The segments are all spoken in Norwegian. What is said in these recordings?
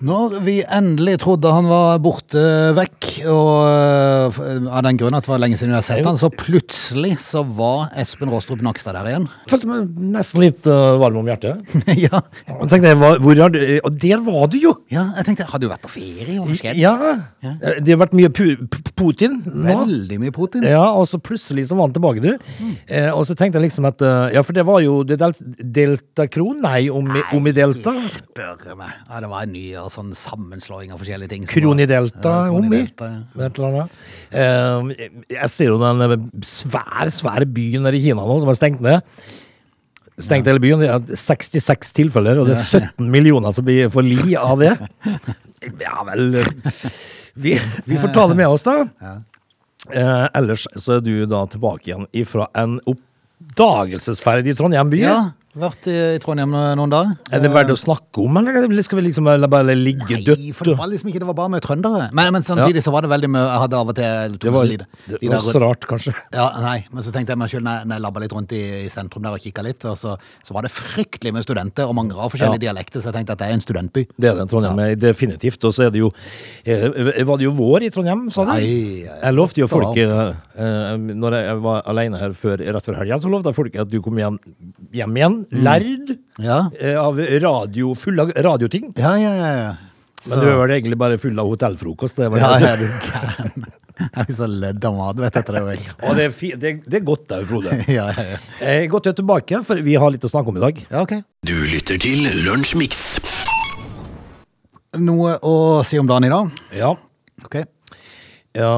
Når vi endelig trodde han var borte vekk, og øh, av den grunn at det var lenge siden vi har sett han, så plutselig så var Espen Råstrup Nakstad der igjen. Følte meg nesten litt uh, varm om hjertet. ja. Og tenkte jeg, hva- hvor har du Og der var du jo! ja, jeg tenkte, hadde jo vært på ferie, skjedde? Ja. Det har vært mye pu Putin nå. Veldig mye Putin. Ja, og så plutselig så var han tilbake, du. Eh, og så tenkte jeg liksom at eh, Ja, for det var jo det del Delta-kron? Nei, om i Delta. Nei, Spør meg. Ja, det var en ny og sånn sammenslåing av forskjellige ting. Kronidelta, var- Ja, Omi. Ja. Eh, jeg ser jo den eh, svære, svære byen der i Kina nå som er stengt ned. Stengt hele byen. Det er 66 tilfeller, og det er 17 millioner som blir får li av det. Ja vel Vi, vi får ta det med oss, da. Eh, ellers så er du da tilbake igjen ifra en oppdagelsesferd i Trondheim by. Ja, vært i, i Trondheim noen dager. Er det verdt å snakke om, eller skal vi liksom bare ligge Nei, dødt? for det var liksom ikke, det var bare med trøndere. Men, men samtidig så var det veldig mye jeg hadde av og til Det var, litt, det var så rart, kanskje. Ja, nei, men så tenkte jeg meg sjøl når, jeg- når jeg labba litt rundt i, i sentrum der og kikka litt, og så, så var det fryktelig med studenter og mange av forskjellige dialekter, så jeg tenkte at det er en studentby. Det er det, Trondheim er definitivt. Og så er det jo eh, Var det jo vår i Trondheim, sa du? Nei, ja, ja. Jeg lovte jo folk eh, eh, Når jeg var alene her før, rett før helga, så lovte jeg folk at du kom hjem, hjem igjen, lærd Ja, eh, av radio, full av radioting. ja, ja. ja, ja. Men du er vel egentlig bare full av hotellfrokost. Det var Ja, det. ja, du gæren. Jeg er så ledd av mat, vet etter det. Og det er, fi, det, det er godt, òg, Frode. Ja, ja, ja. Eh, godt å er tilbake, for vi har litt å snakke om i dag. ja, ok. Du lytter til Lunsjmix. Noe å si om dagen i dag? Ja, Ok. Ja,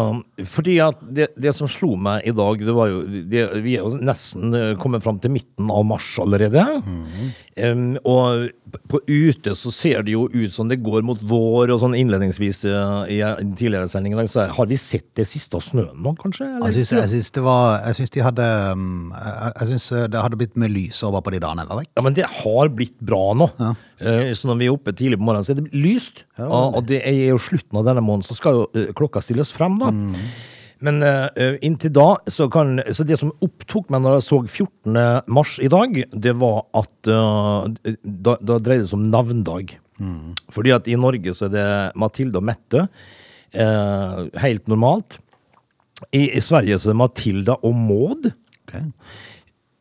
fordi at det, det som slo meg i dag, det var jo det, Vi er jo nesten eh, kommet fram til midten av mars allerede. Em, og på ute så ser det jo ut som det går mot vår, og sånn innledningsvis uh, i tidligere sending i dag, så har vi sett det siste av snøen nå, kanskje? eller? Jeg syns, jeg syns det var Jeg syns de hadde um, Jeg, syns det hadde blitt med lys over på de dagene Eller? Ja, men det har blitt bra nå. Eh, Så når vi er oppe tidlig på morgenen, så er det lyst. og, og det er jo slutten av denne måneden, så skal jo eh, klokka stilles frem, da. Men uh, inntil da, så kan Så det som opptok meg når jeg så 14. mars i dag, det var at uh, da, da dreide det seg om navndag. Fordi at i Norge så er det Mathilde og Mette. Uh, helt normalt. I, I Sverige så er det Matilda og Maud. Okay.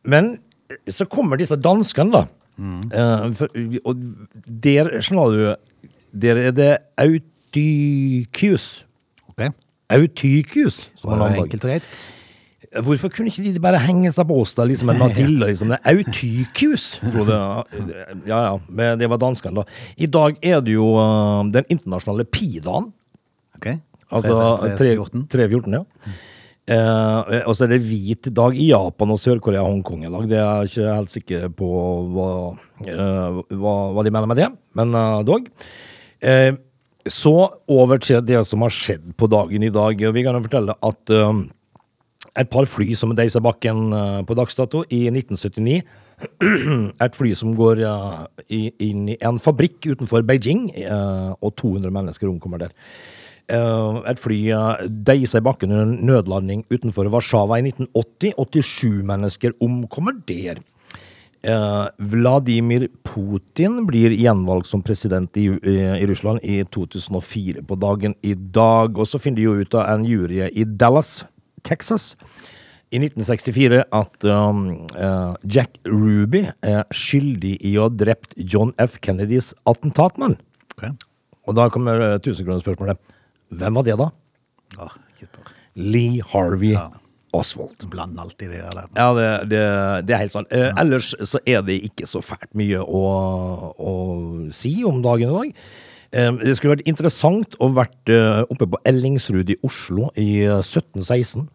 Men så kommer disse danskene, da. Eh, for, og der, skjønner du, der er det Autykius. Ok. Autykius, som enkelt og greit. Hvorfor kunne ikke de bare henge seg på oss, da, liksom en Matilda, liksom? Det Autykius, Ja ja, men det var danskene, da. I dag er det jo eh, den internasjonale pi-dagen. Ok. Altså 314. 314, ja. Eh, og så er det hvit dag i Japan og Sør-Korea og Hongkong i dag. Det er jeg ikke helt sikker på hva, eh, hva, hva de mener med det, men eh, dog. Så over til det som har skjedd på dagen i dag. Vi kan fortelle at eh, et par fly som deiser bakken uh, på dagsdato i 1979 et fly som går uh, i, inn i en fabrikk utenfor Beijing, uh, og 200 mennesker omkommer der. Eh, et fly uh, deiser i bakken under en nødlanding utenfor Warszawa i 1980. 87 mennesker omkommer der. Eh, Vladimir Putin blir gjenvalgt som president i, i, i Russland i 2004 på dagen i dag. Og så finner de jo ut av en jury i Dallas, Texas, i 1964 at um, eh, Jack Ruby er skyldig i å ha drept John F. Kennedys attentatmann. Okay. Og da kommer tusenkronerspørsmålet. Hvem var det, da? Ja. Lee Harvey Ja. Oswald. Bland alltid det der. Ja, det, det, det er helt sant. Eh, ellers så er det ikke så fælt mye å, å si om dagen i dag. Eh, det skulle vært interessant å vært eh, oppe på Ellingsrud i Oslo i eh, 1716.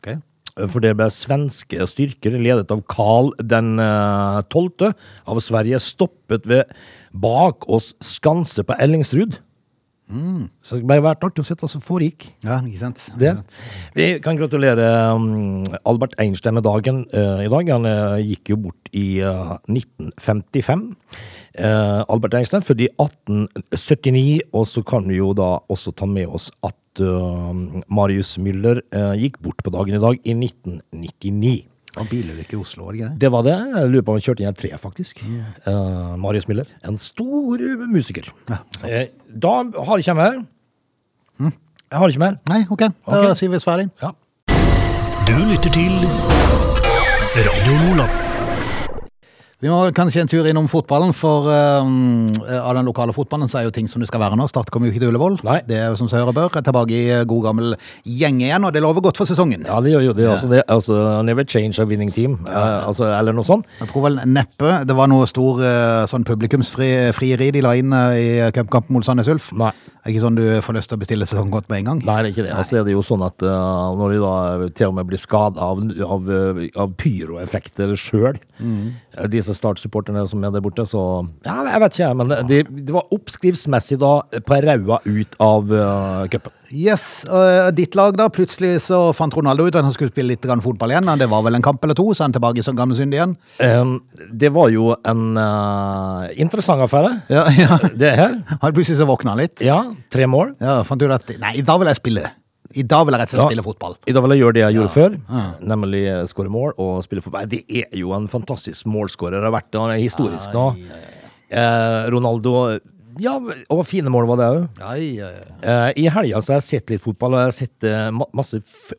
Ok. Eh, For det ble svenske styrker ledet av Karl den eh, 12. av Sverige stoppet ved bak oss skanse på Ellingsrud. Så det ble vært artig å se hva som foregikk. Ja, ikke sant? Det. Vi kan gratulere um, Albert Einstein med dagen uh, i dag. Han uh, gikk jo bort i uh, 1955. Eh, Albert Einstein født i 1879, og så kan vi jo da også ta med oss at Marius Müller gikk bort på dagen i dag i 1999. Og bilulykke i Oslo, var det ikke det? Det var det. Jeg lurer på om han kjørte inn i et tre, faktisk. Eh, Marius Müller. En stor musiker. Ja. Eh, da har jeg ikke mer. Jeg har ikke mer. Nei, ok. Da okay. sier vi Sverige. Ja. Du lytter til Radio Lola. Vi må kanskje en tur innom fotballen, for uh, av den lokale fotballen så er jo ting som det skal være nå. Start kommer jo ikke til Ullevål. Nei. Det er jo som seg høre bør. Er tilbake i eh, god gammel gjeng igjen, og det lover godt for sesongen. Ja, det gjør jo det. Altså, det altså, never change a winning team, eh, altså, eller noe sånt. Jeg tror vel neppe det var noe stor uh, sånn publikumsfrieri de la inn i cupkampen mot Sandnes Ulf. Nei. Det er ikke sånn du får lyst til å bestille sesongkort med en gang. Nei, det er ikke det. Altså, er det jo sånn at uh, når de da til og med blir skada av, av, av pyroeffekter sjøl, disse Start-supporterne som er der borte, så Ja, jeg vet ikke, men det, det var oppskriftsmessig da på raua ut av uh, cupen. Yes, og ditt lag da, plutselig så fant Ronaldo ut at han skulle spille litt grann fotball igjen. Det var vel en kamp eller to, så han tilbake som gammel synd igjen. Um, det var jo en uh, interessant affære, Ja, ja. det her. Han plutselig så våkna han litt. Ja, tre mål. Ja, fant ut at Nei, da vil jeg spille. I dag vil jeg rett og slett Ja. spille fotball. I dag vil jeg gjøre det jeg gjorde før, nemlig skåre mål og spille fotball. Det er jo en fantastisk målskårer. Det har vært er historisk nå. Eh, Ronaldo Ja, og fine mål var det òg. Ja, ai, ai. Eh, I helga så har jeg sett litt fotball, og jeg har sett eh, masse f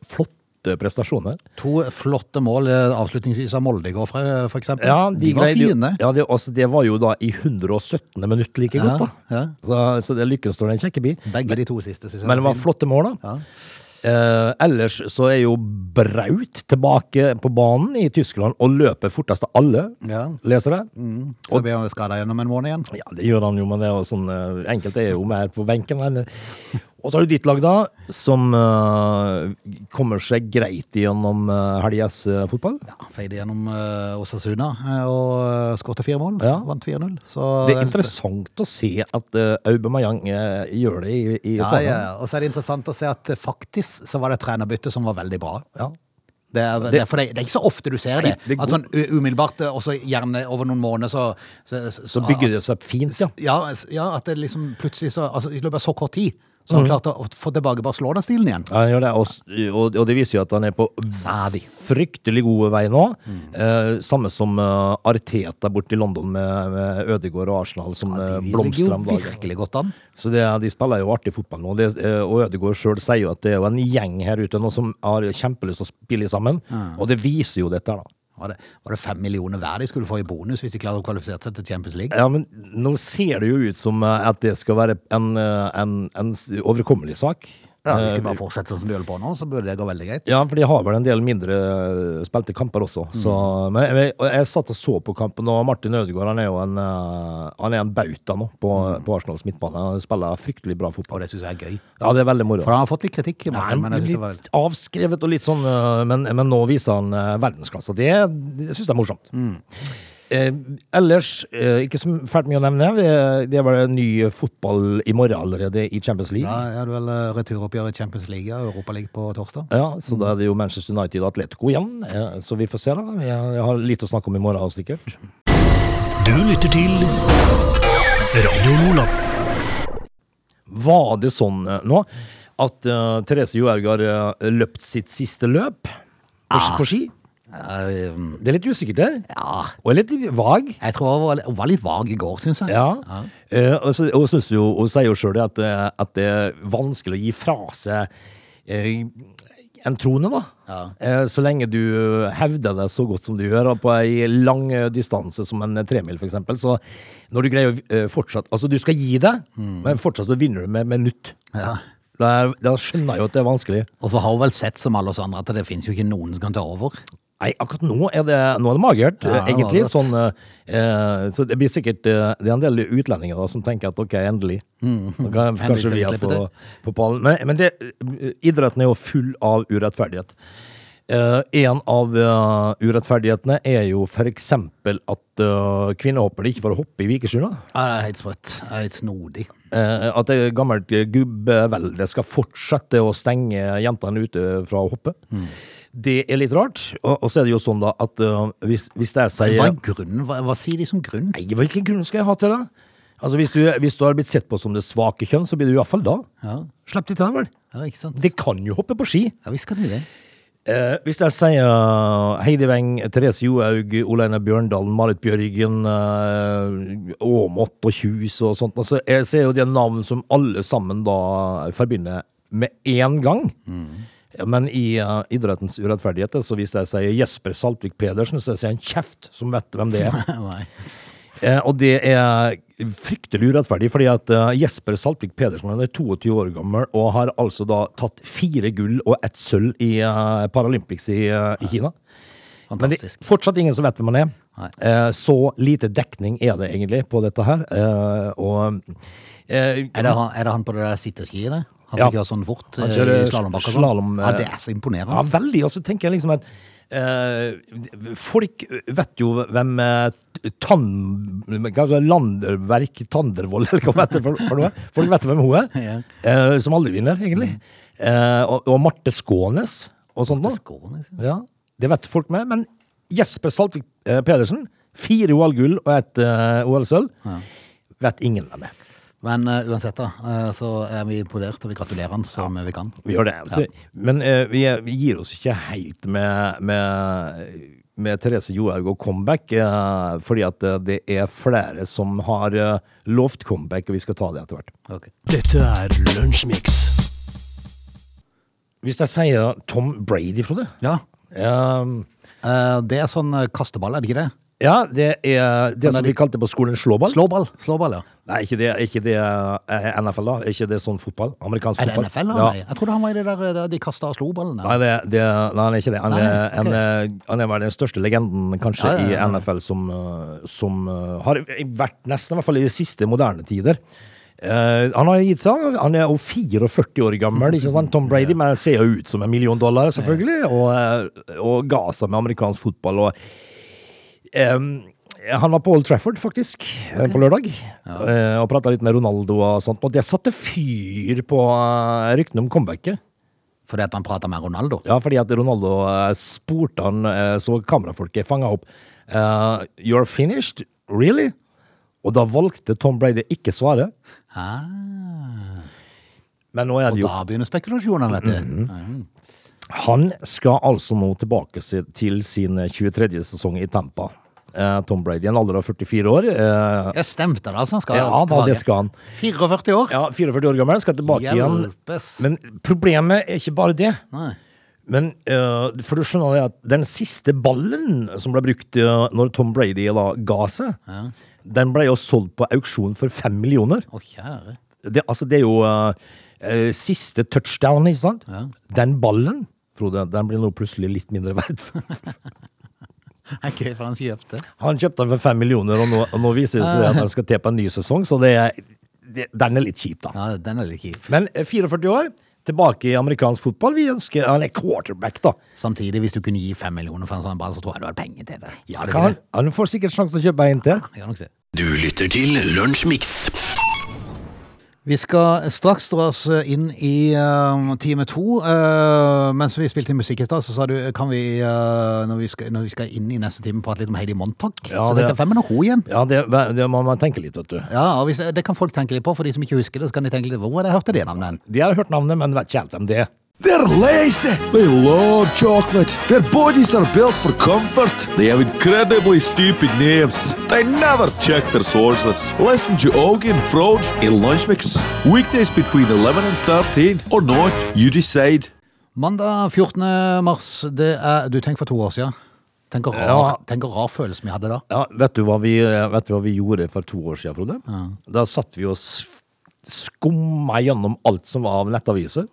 flotte prestasjoner. To flotte mål eh, avslutningsvis av Molde i går, for, for eksempel. Ja, de, var greide fine. Ja, det, altså, det var jo da i 117. minutt like Ja, godt, da. ja. Så, så det lykken står kjekke bil. Begge de to siste, synes jeg. Men det var flotte mål, da. Ja. Eh, ellers så er jo Braut tilbake på banen i Tyskland og løper fortest av alle, Ja. leser jeg. Så blir han skada gjennom en måned igjen. Ja, det gjør han jo, men det er jo sånn eh, Enkelte er jo mer på benken. enn- Og så har du ditt lag, da, som uh, kommer seg greit gjennom uh, helgas uh, fotball. Feide gjennom uh, Osasuna eh, og uh, skåret fire mål. Ja. Vant 4-0. Så Det er interessant å se at uh, Aubameyang eh, gjør det i, i Ja, ja. Og så er det interessant å se at eh, faktisk så var det et trenerbytte som var veldig bra. Ja. Det er, det, for det, det er ikke så ofte du ser det. Nei, det At sånn umiddelbart, eh, og så gjerne over noen måneder, så Så, Så bygger det seg fint, ja. ja, ja, at det liksom plutselig så Altså, i løpet av så kort tid, så Mhm. han klart å få tilbake Barcelona-stilen igjen. Ja, han gjør det, og, og, det viser jo at han er på Savi. fryktelig gode vei nå. Mm. Eh, samme som eh, Arteta borte i London med, med Ødegaard og Arsenal som De eh, blomstrer om dagen. virkelig godt an. Så det, de spiller jo artig fotball nå. Det, eh, og Ødegaard sjøl sier jo at det er jo en gjeng her ute nå som har kjempelyst til å spille sammen. Og det viser jo dette da. Var det, var det fem millioner hver de skulle få i bonus hvis de klarer å kvalifisere seg til Champions League? Ja, men nå ser det jo ut som at det skal være en, eh, en, en overkommelig sak. Ja, Hvis Eh, de bare fortsetter som de holder på nå, så burde det gå veldig greit. Ja, for de har vel en del mindre eh, spilte kamper også. Så, men jeg, jeg satt og så på kampen, og Martin Ødegaard han er jo en, eh, han er en bauta nå på, på Arsenals midtbane. Han spiller fryktelig bra fotball. Og det syns jeg er gøy. Ja, det er veldig moro. For han har fått litt kritikk, Martin, men jeg synes litt avskrevet og litt sånn, men, men nå viser han verdensklasse. Det, det syns jeg er morsomt. Eh, ellers, eh, ikke så fælt mye å nevne. Det, det er vel ny fotball i morgen allerede i Champions League. Ja, er det vel eh, returoppgjør i Champions League og Europa League på torsdag? Ja, så da er det jo Manchester United og Atletico igjen. Eh, Så vi får se, da. Jeg jeg har litt å snakke om i morgen, sikkert. Du lytter til Radio Nordland. Var det sånn eh, nå at uh, Therese Johaug har uh, løpt sitt siste løp på, på ski? Eh, Det er litt usikkert, det. ja, Og litt vag. jeg tror hun var, litt- var litt vag i går, syns jeg. Ja. ja. og så- og synes jo, hun sier jo sjøl at, det- at det er vanskelig å gi fra seg eh, en trone, da. Ja. Eh, så lenge du hevder det så godt som du gjør, på ei lang eh, distanse som en tremil, eksempel. Så når du greier å eh, fortsatt Altså, du skal gi det, men fortsatt så vinner du med minutt. Ja. Da, skjønner jeg jo at det er vanskelig. Og så har hun vel sett som alle oss andre at det finnes jo ikke noen som kan ta over. Nei, akkurat nå er det, nå er det magert, Ja, eh, egentlig. Sånn, eh, så det blir sikkert eh, Det er en del utlendinger da, som tenker at ok, endelig. Mm. kan, kanskje vi har fått på pallen. Men, men det, idretten er jo full av urettferdighet. Eh, en av uh, urettferdighetene er jo eksempel at uh, kvinnehoppere ikke får hoppe i Vikersund. Det er helt sprøtt. Det er helt snodig. Eh, at det gammelt gubbevelde skal fortsette å stenge jentene ute fra å hoppe. Det er litt rart. Og, og så er det jo sånn da at uh, hvis, hvis det er seg Hva er grunnen? Hva, hva sier de som grunn? Nei, hvilken grunn skal jeg ha til det? Altså, hvis du, hvis du har blitt sett på som det svake kjønn, så blir du iallfall da. Ja, Slipp de til, vel. ja ikke sant? De kan jo hoppe på ski. Ja, visst kan de det. Eh, hvis jeg sier Heidi Weng, Therese Johaug, Oleine Bjørndalen, Marit Bjørgen, eh, Aamodt og Kjus og sånt, altså, jeg ser jo de navn som alle sammen da forbinder med én gang. Men i uh, idrettens urettferdighet, så hvis jeg sier Jesper Saltvik Pedersen, så sier jeg en kjeft som vet hvem det er. Nei. Eh, og det er fryktelig urettferdig, fordi at uh, Jesper Saltvik Pedersen han er 22 år gammel og har altså da tatt fire gull og ett sølv i uh, Paralympics i, uh, i Kina. Men det er fortsatt ingen som vet hvem han er. Eh, så lite dekning er det egentlig på dette her. Eh, og Er det, han, er det han på det der sitteskiet Han Ja. som kjører sånn fort Han eh, kjører i slalåmbakke sånn? slalom, Ja, eh, det er så imponerende. Ja, veldig. Og så tenker jeg liksom at eh, folk vet jo hvem eh, tann... Hva er Landerverk Tandervold, eller hva heter det for, noe? Folk vet hvem hun er. Ja. Eh, som aldri vinner, egentlig. Og, og Marte Skånes og sånt noe. Skånes, Ja, det vet folk med. Men Jesper Saltvik Pedersen, fire OL-gull og et eh, OL-sølv, vet ingen hvem er. Men uh, uansett, da, uh, så er vi imponert, og vi gratulerer han som vi kan. Vi gjør det. Så, men uh, vi, er- vi gir oss ikke helt med, med, med Therese Johaug og comeback, fordi at det er flere som har lovt comeback, og vi skal ta det etter hvert. Okay. Dette er Lunsjmix. Hvis jeg sier Tom Brady, Frode Ja, Um, eh, det er sånn kasteball, er det ikke det? Ja, det er det er som vi kalte på skolen slåball. Slåball, slåball, ja. Nei, ikke det, ikke det eh, NFL, da. Ikke det sånn fotball? Amerikansk Er det fotball? NFL? Ja. Nei, jeg trodde han var i det der, der de kastet av sloballen. Nei, det, det, nei, han er ikke det. Han, Nei, er, ok. en, er, han er vel den største legenden kanskje Ja, ja, ja, i NFL som, uh, som har vært nesten, i hvert fall i de siste moderne tider. Uh, han har gitt seg. Han er jo 44 år gammel, ikke sant? Tom Brady, men ser jo ut som en million dollar, selvfølgelig. Og, og ga seg med amerikansk fotball. Og, um, han var på Old Trafford, faktisk, okay. på lørdag, Ja. og prata litt med Ronaldo og sånt. Og det satte fyr på uh, ryktene om comebacket. Fordi at han pratet med Ronaldo. Ja, fordi at Ronaldo eh, spurte han, eh, så kamerafolket fanga opp Uh, You're finished? Really? Og da valgte Tom Brady ikke svare. Ah, Men nå er det jo Og da begynner spekulasjonene, vet du. Mhm. Han skal altså nå tilbake til sin 23. sesong i Tampa. Eh, Tom Brady, en alder av 44 år. Eh, Jeg stemte det, altså. Han skal ja, da, det skal han. 44 år? Ja, 44 år gammel, skal tilbake igjen. Men problemet er ikke bare det. Nei. Men eh, for du skjønner at den siste ballen som ble brukt uh, når Tom Brady da ga seg, den ble jo solgt på auksjon for fem millioner. Å, kjære. Det, altså, det er jo uh, eh, siste touchdown, ikke sant? Den ballen, Frode, den blir nå plutselig litt mindre verdt. Ok, for han kjøpte. Han kjøpte den for fem millioner, og nå, og nå viser det seg at han skal til på en ny sesong, så det, er- det, den er litt kjip, da. Ja, den er litt kjip. Men eh, 44 år, tilbake i amerikansk fotball. Vi ønsker Han er quarterback, da. Samtidig, hvis du kunne gi fem millioner for en sånn ball, så tror jeg du hadde penger til det. Ja, det kan, han, får sikkert sjanse til å kjøpe en til. se. Du lytter til Lunsjmix. Vi skal straks dra oss inn i uh, time to. Uh, mens vi spilte musikk i stad, så sa du kan vi, uh, når, vi skal, når vi skal inn i neste time, prate litt om Heidi Montag. Ja, så det- dette er hvem og ho igjen? Ja, det, det må man tenke litt, vet du. Ja, og hvis, Det kan folk tenke litt på. For de som ikke husker det, så kan de tenke litt Hvor har jeg hørt det navnet? De har hørt navnet, men vet ikke helt hvem det er. They're lazy. They love chocolate. Their bodies are built for comfort. They have incredibly stupid names. They never check their sources. Listen to Augie and Frode in Lunch Mix. Weekdays between 11 and 13 or not, you decide. Mandag 14. mars. Det er Du tenk for to år siden. Tenk hvor rar, Ja. tenk hvor rar følelse vi hadde da. Ja, vet du hva vi, vet du hva vi gjorde for to år siden, Frode? Da satt vi og skumma gjennom alt som var av nettaviser.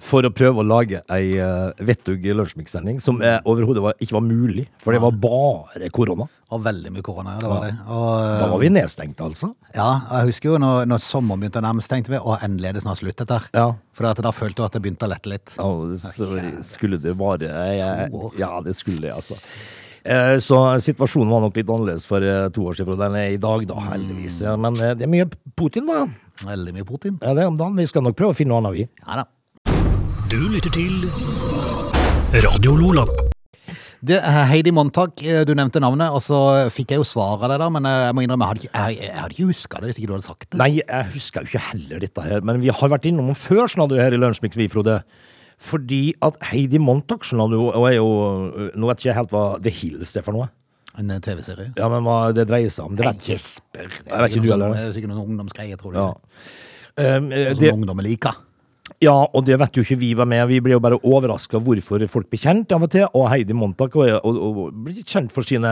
For å prøve å lage ei uh, vettug lunsjmikssending som eh, overhodet ikke var mulig, for det var bare korona. Og veldig mye korona, ja, det var det. Og, Da var vi nedstengt, altså. ja, jeg husker jo når, når sommeren begynte å nærme seg, tenkte vi å endelig er det snart slutt der. Ja. For at da følte du at det begynte å lette litt. Ja, så skulle det To år. Ja, det skulle det, altså. Eh, Så situasjonen var nok litt annerledes for eh, to år siden, fra den er i dag, da, heldigvis. Men eh, det er mye Putin, da. Veldig mye Putin. Ja, det er om dagen. Vi skal nok prøve å finne noe annet, vi. Ja da. Du lytter til Radio Lola. Det, eh, Heidi Montag, eh, du nevnte navnet, og så fikk jeg jo svar av deg da, men eh, jeg må innrømme, jeg hadde ikke, jeg, jeg hadde ikke huska det hvis ikke du hadde sagt det. Nei, jeg husker jo ikke heller dette her, men vi har vært innom den før, skjønner du, her i Lunsjmix, vi, Frode. Fordi at Heidi Montag, skjønner du, og er jo Nå vet ikke jeg helt hva The Hills er for noe. En eh, TV-serie. Ja, men hva det dreier seg om, det vet jeg ikke. Jesper. Det ikke du sånn- Det er sikkert noen ungdomsgreier, tror jeg. Ja. Um, eh, Som det, ungdommer liker. Ja, og det vet jo ikke vi var med. Vi ble jo bare overraska hvorfor folk blir kjent av og til. Og Heidi Montag og, og, og blir kjent for sine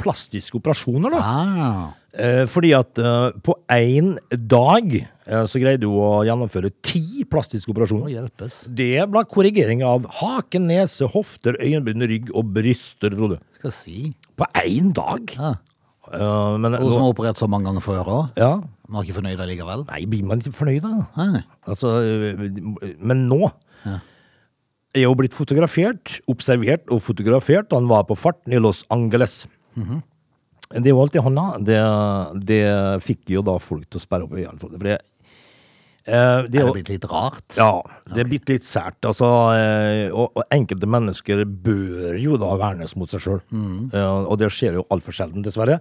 plastiske operasjoner, da. Ah, Eh, fordi at eh, på én dag eh, så greide hun å gjennomføre ti plastiske operasjoner. Det ble korrigering av hake, nese, hofter, øyenbryn, rygg og bryster, Frode. Skal si. På én dag! Ja. Men Og som har operert så mange ganger før òg. ja, Man er ikke fornøyd allikevel. Nei, blir man ikke fornøyd, da? Nei. Altså, men nå er jo blitt fotografert, observert og fotografert. Han var på farten i Los Angeles. Det var alt i hånda, det, det fikk jo da folk til å sperre opp øynene for det. For det, eh, det Er det blitt litt rart? ja, det er blitt litt sært. Altså, uh, og, og enkelte mennesker bør jo da vernes mot seg sjøl. og det skjer jo altfor sjelden, dessverre.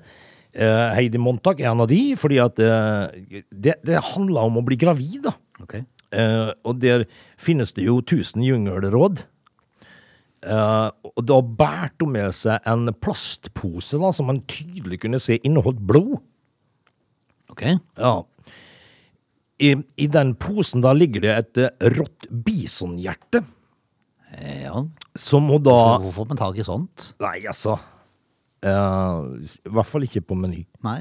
Eh, Heidi Montag er en av de, fordi at eh, det, det handler om å bli gravid, da. Okay. Eh, og der finnes det jo tusen jungelråd. Eh, og da bærte hun med seg en plastpose da, som man tydelig kunne se inneholdt blod. Ok. Ja. I, I den posen da ligger det et rått bisonhjerte, Eh, Ja. som hun da Hvorfor får man tak i sånt? Nei, altså. Eh, s- I hvert fall ikke på Meny. Nei.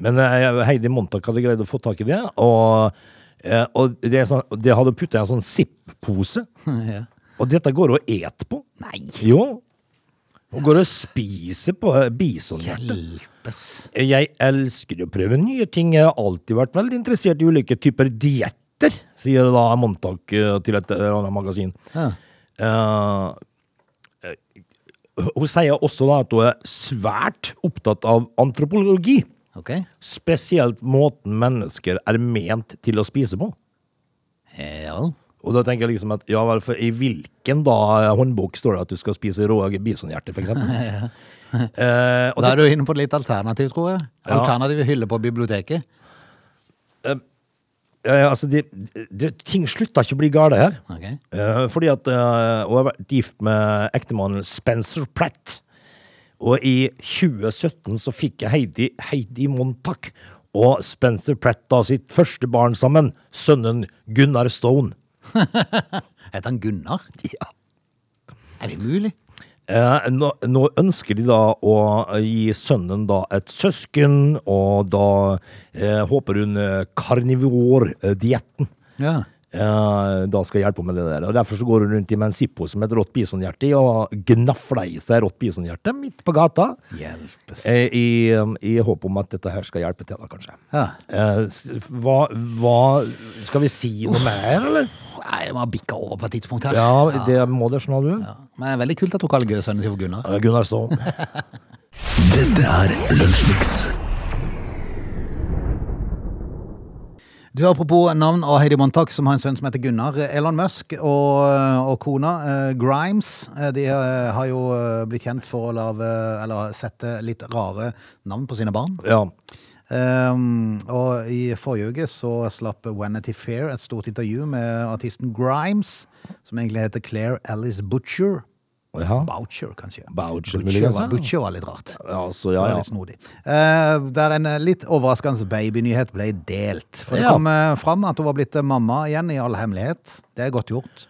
Men uh, Heidi Montak hadde greid å få tak i det, og, uh, og det, sånn, det hadde putta i en sånn Zipp-pose. ja. Og dette går hun og et på. Nei. Jo. Hun går og spiser på bisonhjertet. Jeg elsker å prøve nye ting. Jeg har alltid vært veldig interessert i ulike typer dietter, sier da Montag eh, til et eh, annet magasin. Ja. Eh, eh, hun sier også da at hun er svært opptatt av antropologi. Ok. Spesielt måten mennesker er ment til å spise på. Ja. Og da tenker jeg liksom at, ja vel, for i hvilken da håndbok står det at du skal spise rå bisonhjerte, for eksempel? Eh, Da er du inne på litt alternativ, tror jeg. Ja. Alternative hylle på biblioteket. eh, altså, de, de, ting slutta ikke å bli gale her. Okay. Eh, fordi at eh, hun har vært gift med ektemannen Spencer Pratt. Og i 2017 så fikk Heidi, Heidi Montag og Spencer Pratt da sitt første barn sammen, sønnen Gunnar Stone. Heter han Gunnar? Ja. Er det mulig? Eh, nå, nå ønsker de da å gi sønnen da et søsken, og da eh, håper hun eh, karnivordietten Ja. Eh, da skal jeg hjelpe med det der. Og Derfor så går hun rundt i med en Sippo som et rått bisonhjerte i, og gnafler i seg rått bisonhjerte midt på gata. Hjelpes. eh, I, um, I håp om at dette her skal hjelpe til, da, kanskje. Ja. Eh, hva, hva Skal vi si noe mer, eller? Nei, jeg må ha bikka over på et tidspunkt her. Ja, det må det, skjønner du. Ja. Men det er veldig kult at hun kaller sønnen sin for Gunnar. Gunnar Stone. Dette er Lunsjmix. Du, Apropos navn av Heidi Montag, som har en sønn som heter Gunnar. Elon Musk og, og kona eh, Grimes eh, de eh, har jo eh, blitt kjent for å lave, eller sette litt rare navn på sine barn. Ja. Um, og i forrige uke så slapp Vanity Fair et stort intervju med artisten Grimes, som egentlig heter Claire Alice Butcher. Ja. Boucher, kanskje. Boucher, muligens, var. Butcher var litt rart. Ja, så Det ja, var ja. litt snodig. Eh, der en eh, litt overraskende babynyhet ble delt. For det Ja. kom uh, fram at hun var blitt mamma igjen i all hemmelighet. Det er godt gjort.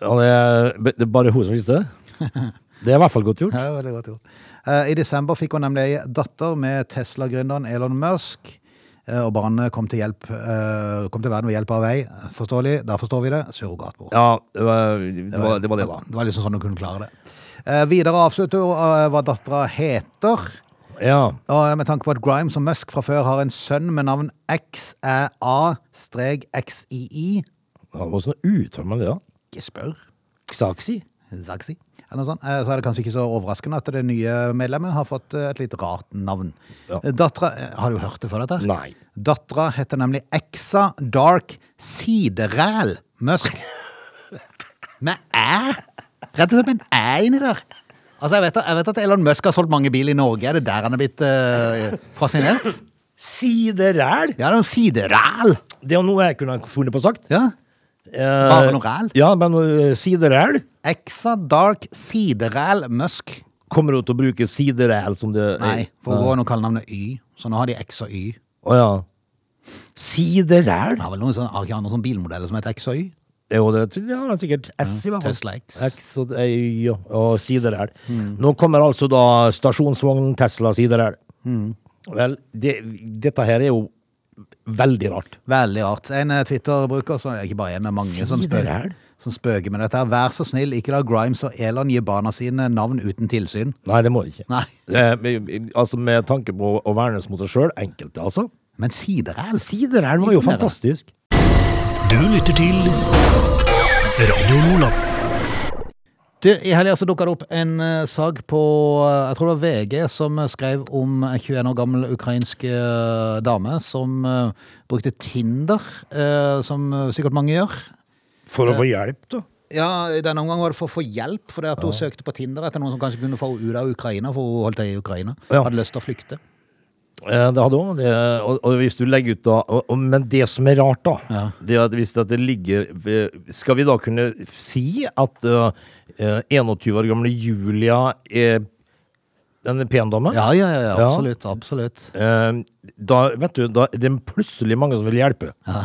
ja det, er, det er bare hun som visste det. Det er i hvert fall godt gjort. Ja, veldig godt gjort. Uh, I desember fikk hun nemlig ei datter med Tesla-gründeren Elon Musk. Eh, og barnet kom til, hjelp, eh, kom til verden ved hjelp av vei. Forståelig, da forstår vi det. Surrogatmor. Ja, det var det, var, det, var det da. Det var liksom sånn hun kunne klare det. Eh, videre avslutter hun hva dattera heter. Ja. Og med tanke på at Grimes og Musk fra før har en sønn med navn XæA-XII Hvordan uttaler man det, da? Ikke spør. Xaxi? Zaxi, Eh, Så er det kanskje ikke så overraskende at det nye medlemmet har fått eh, et litt rart navn. Ja. Dattera eh, Har du hørt det før, dette? Nei. Dattera heter nemlig Exa Dark Sideræl Musk. Med æ! Rett og slett med en æ inni der. Altså, jeg vet, jeg vet at Elon Musk har solgt mange biler i Norge. Er det der han er blitt uh, fascinert? Sideræl? Ja, det er noe sideræl. Det er jo noe jeg kunne funnet på sagt. Ja. Eh, Bare noe ræl? Ja, men uh, sideræl? Exa Dark Sideræl Musk. Kommer du til å bruke sideræl som det Nei, for hun går nå kallenavnet Y. Så nå har de X og Y. Å ja. Sideræl? Det har vel noen sånn, har ikke han noen sånn bilmodeller som heter X og Y? Jo, det tror jeg har sikkert S i hvert fall. Tesla X. X og, Y og, og sideræl. Nå kommer altså da stasjonsvogn Tesla sideræl. Vel, det, dette her er jo veldig rart. Veldig rart. En eh, Twitter-bruker, så ikke bare en, er mange som spøker, som spøker med dette. her. Vær så snill, ikke la Grimes og Elon gi barna sine navn uten tilsyn. Nei, det må de ikke. Nei. Eh, altså Med tanke på å vernes mot oss sjøl, enkelte, altså. Men sideræl? Sideræl var jo fantastisk. Du lytter til Radio Lola. Du, I helga så dukka det opp en uh, sak på uh, jeg tror det var VG som eh, skrev om en 21 år gammel ukrainsk dame som brukte Tinder, som sikkert mange gjør. For å få hjelp, da. Ja, i denne omgang var det for å få hjelp, fordi at hun søkte på Tinder etter noen som kanskje kunne få henne ut av Ukraina, for hun holdt til i Ukraina. Ja. Hadde lyst til å flykte. Eh, Det hadde. Det, og, og hvis du legger ut da og, og, Men det som er rart, da, Ja. det er at hvis det ligger Skal vi da kunne si at eh, eh, 21 år gamle Julia er en pen dame? Ja, ja, ja, absolutt. Ja. absolutt. Eh, da, vet du, da er det plutselig mange som vil hjelpe. Ja.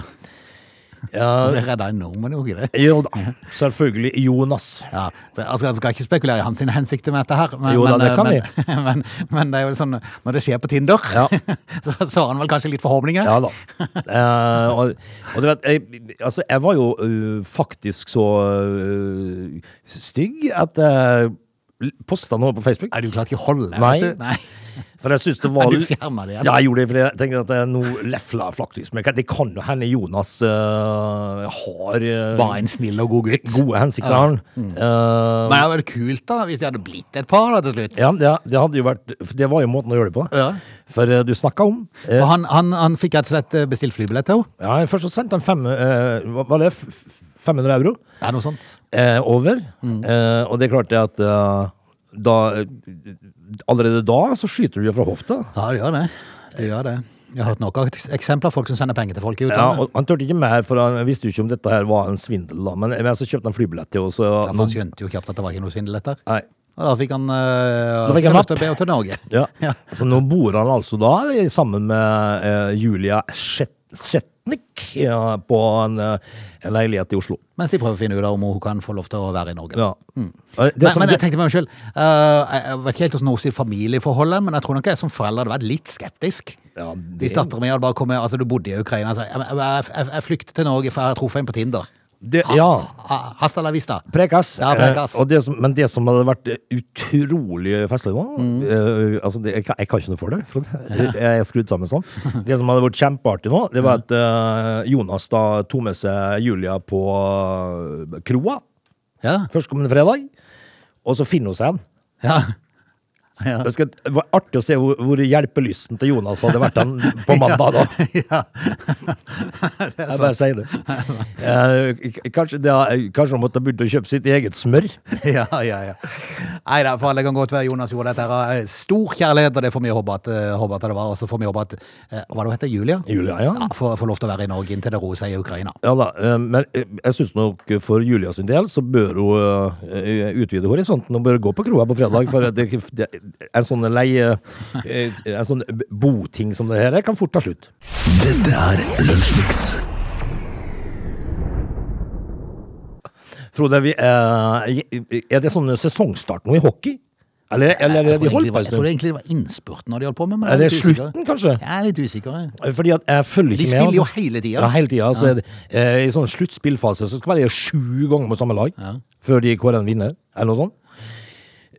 Ja, Det redda en nordmann, jo ikke det? jo da, selvfølgelig Jonas. Ja, så jeg skal, jeg skal ikke spekulere i hans hensikter med dette her. Men, Jo da, men, det kan men, men, men det er jo sånn, når det skjer på Tinder, Ja. så, så har han vel kanskje litt forhåpninger. Ja da. Eh, og, og du vet, jeg, altså, jeg var jo uh, faktisk så uh, stygg at jeg posta noe på Facebook. Er du klart ikke holde? Nei. Nei. For jeg synes det var du fjerna det igjen? Ja, jeg gjorde det, for jeg tenkte at det er noe lefla flaktis. Men det kan jo hende Jonas uh, har uh, Var en snill og god gutt. gode hensikter, han. Mm. Uh, Men det hadde vært kult da, hvis de hadde blitt et par da, til slutt. ja, det, det hadde jo vært Det var jo måten å gjøre det på. Ja. For uh, du snakka om For han, han, han fikk rett og slett bestilt flybillett til henne. Ja, Først så sendte han fem, var det, f- 500 euro. Ja, noe sånt. eh, over. Mm. Eh, og det er klart det at eh, da Allerede da så skyter du jo fra hofta. Ja, det gjør det. Det gjør det. Jeg har hørt nok av eksempler av folk som sender penger til folk i Ja, utlandet. og Han turte ikke mer, for han visste jo ikke om dette her var en svindel. da Men, men så kjøpte han flybillett til oss. Ja, for han skjønte jo kjapt at det var ikke noe svindel etter. Nei. Og da fikk han, uh, Da fikk han lyst til å be henne til Norge. Ja. Ja. Så nå bor han altså da sammen med eh, Julia Shet- ja, på en, eh, leilighet i Oslo. Mens de prøver å finne ut om hun kan få lov til å være i Norge. Ja. Eh, Mm. Men, som- men jeg tenkte meg selv, uh, jeg vet ikke helt hvordan hun sier familieforholdet, men jeg tror nok jeg som forelder hadde vært litt skeptisk. Ja, det- Hvis datteren min hadde bare kommet, altså du bodde i Ukraina, altså, jeg, jeg, jeg, jeg flyktet til Norge for jeg har truffet en på Tinder. Det, ja. Hasta la vista. Prekas. Ja, prekas. Eh, det som, men det som hadde vært utrolig festlig nå Mm. eh, altså det, jeg, jeg kan ikke noe for det, for jeg er skrudd sammen sånn. Det som hadde vært kjempeartig nå, det var at eh, Jonas da tok med seg Julia på uh, kroa Ja, førstkommende fredag, og så finner hun seg en. ja. Ja. Det, skal, det var artig å se hvor, hvor hjelpelysten til Jonas hadde vært den på mandag. da. ja. Jeg bare sier det. Eh, kanskje, det har- kanskje han måtte begynt å kjøpe sitt eget smør? ja, ja, ja. Nei da, for alle kan godt være Jonas gjorde dette her av stor kjærlighet, og det håpe at, eh, håpe at det var. Og så får vi håpe at eh, Hva det heter Julia? Julia, ja. Ja, får, får lov til å være i Norge inntil det roer seg i Ukraina. Ja da, eh, men eh, jeg syns nok for Julia sin del så bør hun eh, utvide horisonten og bør gå på kroa på fredag. For det, det, en sånn leie eh, En sånn boting som det her er, kan fort ta slutt. Dette er Lunsjmix. Frode, vi, eh, er det sånn sesongstart nå i hockey? Eller, eller Jeg de tror, holdt var, på jeg tror det egentlig det var innspurten når de holdt på med. Men Er det er usikker. slutten, kanskje? Jeg er litt usikker. Fordi at jeg følger De ikke med. spiller jo altså. hele tida. Ja, hele tida. Så er det, eh, I sånn sluttspillfase så skal de sju ganger med samme lag før de kårer en vinner, eller noe sånt.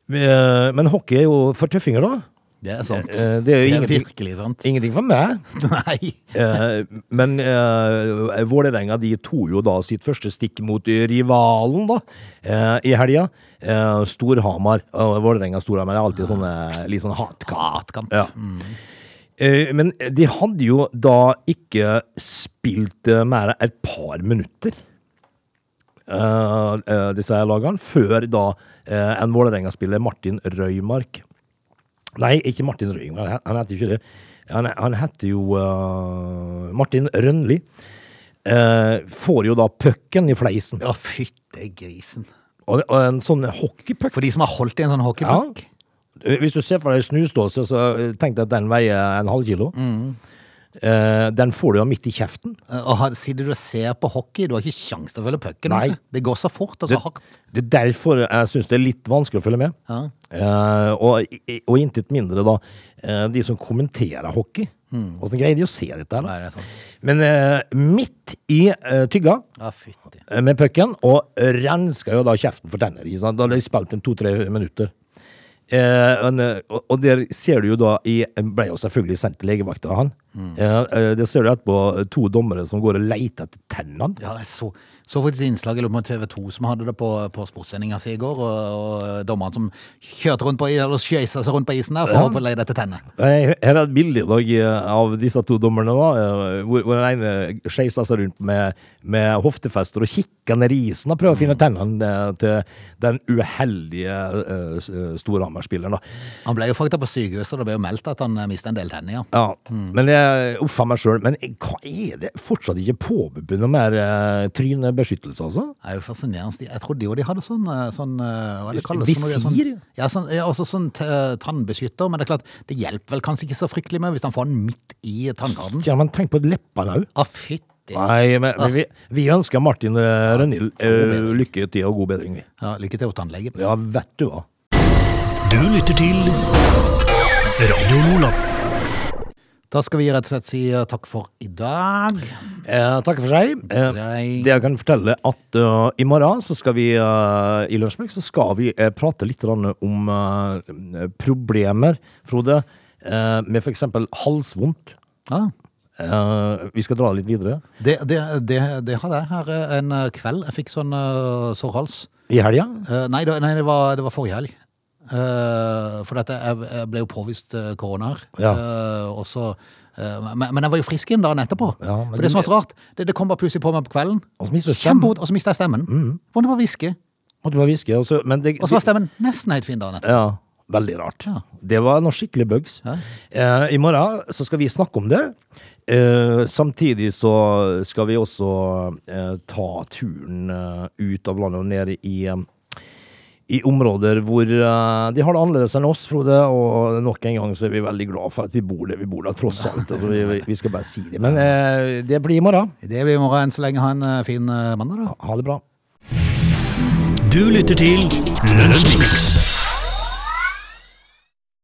Eh, Men hockey er jo for tøffinger, da. Det er sant. Eh, det er jo ingenting- virkelig sant. Ingenting for meg. Nei. Eh, men uh, Vålerenga de tok jo da sitt første stikk mot rivalen da, uh, i helga. Uh, Storhamar. Uh, Vålerenga-Storhamar er alltid sånne litt sånn hatkamp. Ja. Eh, men de hadde jo da ikke spilt eh, mer enn et par minutter, eh, eh, disse her lagene, før da eh, en Vålerenga-spiller, Martin Røymark Nei, ikke Martin Røymark, han- heter ikke det. Han, han heter jo uh, Martin Rønli. Uh, får jo da pucken i fleisen. Ja, fytte grisen. Og, og en sånn hockeypuck For de som har holdt i en sånn hockeypuck. Hvis du ser for deg snusdåse, så tenk deg at den veier en halv kilo. Eh, den får du jo midt i kjeften. Og her, sitter du og ser på hockey, du har ikke kjangs til å følge pucken. Det går så fort og så Det, hardt. det er derfor jeg syns det er litt vanskelig å følge med. Ja. Uh, og, og intet mindre da uh, de som kommenterer hockey. Åssen greier de å se dette? her det. Men eh, midt i eh, tygga ah, eh, med pucken, og renska jo da kjeften for tenner. Da hadde de spilt en to-tre minutter. Eh, men, eh, og, og der ser du jo da i Ble jo selvfølgelig sendt til legevakta, han. Mm. eh, der ser du etterpå to dommere som går og leter etter tennene. Ja, jeg så, så faktisk et innslag på TV 2 som hadde det på, på sportssendinga si i går, og, og dommeren som kjørte rundt på eller skøysa seg rundt på isen der for å lete etter tenner. Her er et bilde i dag eh, av disse to dommerne, da, eh, hvor, hvor den ene skeiser seg rundt med, med hoftefester og kikker ned i isen og prøver å finne tennene eh, til den uheldige uh, Storhamar-spilleren. Han ble jo faktisk på sykehuset, det ble jo meldt at han mista en del tenner, ja. Ja, men jeg, Uff meg sjøl. Men hva er det fortsatt ikke påbudt noe mer eh, trynebeskyttelse, altså? Det er jo fascinerende. Jeg trodde jo de hadde sånn, eh, sånn eh, Hva er det kalles? Visir? Sånn, ja, sånn, ja, også sånn tannbeskytter, men det er klart, det hjelper vel kanskje ikke så fryktelig med hvis han får den midt i tannkarden. Ja, men tenk på leppene òg. Ah, fytti. Nei, men vi, vi ønsker Martin uh, Rønhild eh, lykke til og god bedring, vi. Ja, lykke til hos tannlegen. Ja, vet du hva. Du lytter til Radio Nordland. Da skal vi rett og slett si uh, takk for i dag. Eh, takk for seg. Eh, det jeg kan fortelle at uh, i morgen så skal vi uh, i Lunsjmix så skal vi uh, prate litt om problemer, Frode, uh, med f.eks. halsvondt. Ah. Vi skal dra litt videre. Det, det, det, det hadde jeg her en kveld. Jeg fikk sånn sårhals. I helga? Nei, nei det, var, det var forrige helg. Eh, for dette, jeg, ble jo påvist uh, korona her. Ja. Eh, og så, eh, men, men jeg var jo frisk igjen dagen etterpå. Ja, for det som var så rart, det, det kom bare plutselig på meg på kvelden. Og så mista jeg stemmen. Mm. Måtte bare hviske. Måtte bare hviske. og så- var stemmen nesten helt fin dagen etterpå. Ja, veldig rart. Ja. Det var noe skikkelig bugs. Ja. Eh, I morgen så skal vi snakke om det. Eh, samtidig så skal vi også eh, ta turen eh, ut av landet og ned i, eh, i områder hvor uh, de har det annerledes enn oss, Frode. Og nok en gang så er vi veldig glad for at vi bor der vi bor, da, tross alt. Altså, vi, vi skal bare si det. Men uh, det blir i morgen. Det blir i morgen. Enn så lenge ha en uh, fin mandag, da. Ha det bra. Du lytter til Lunsjmix.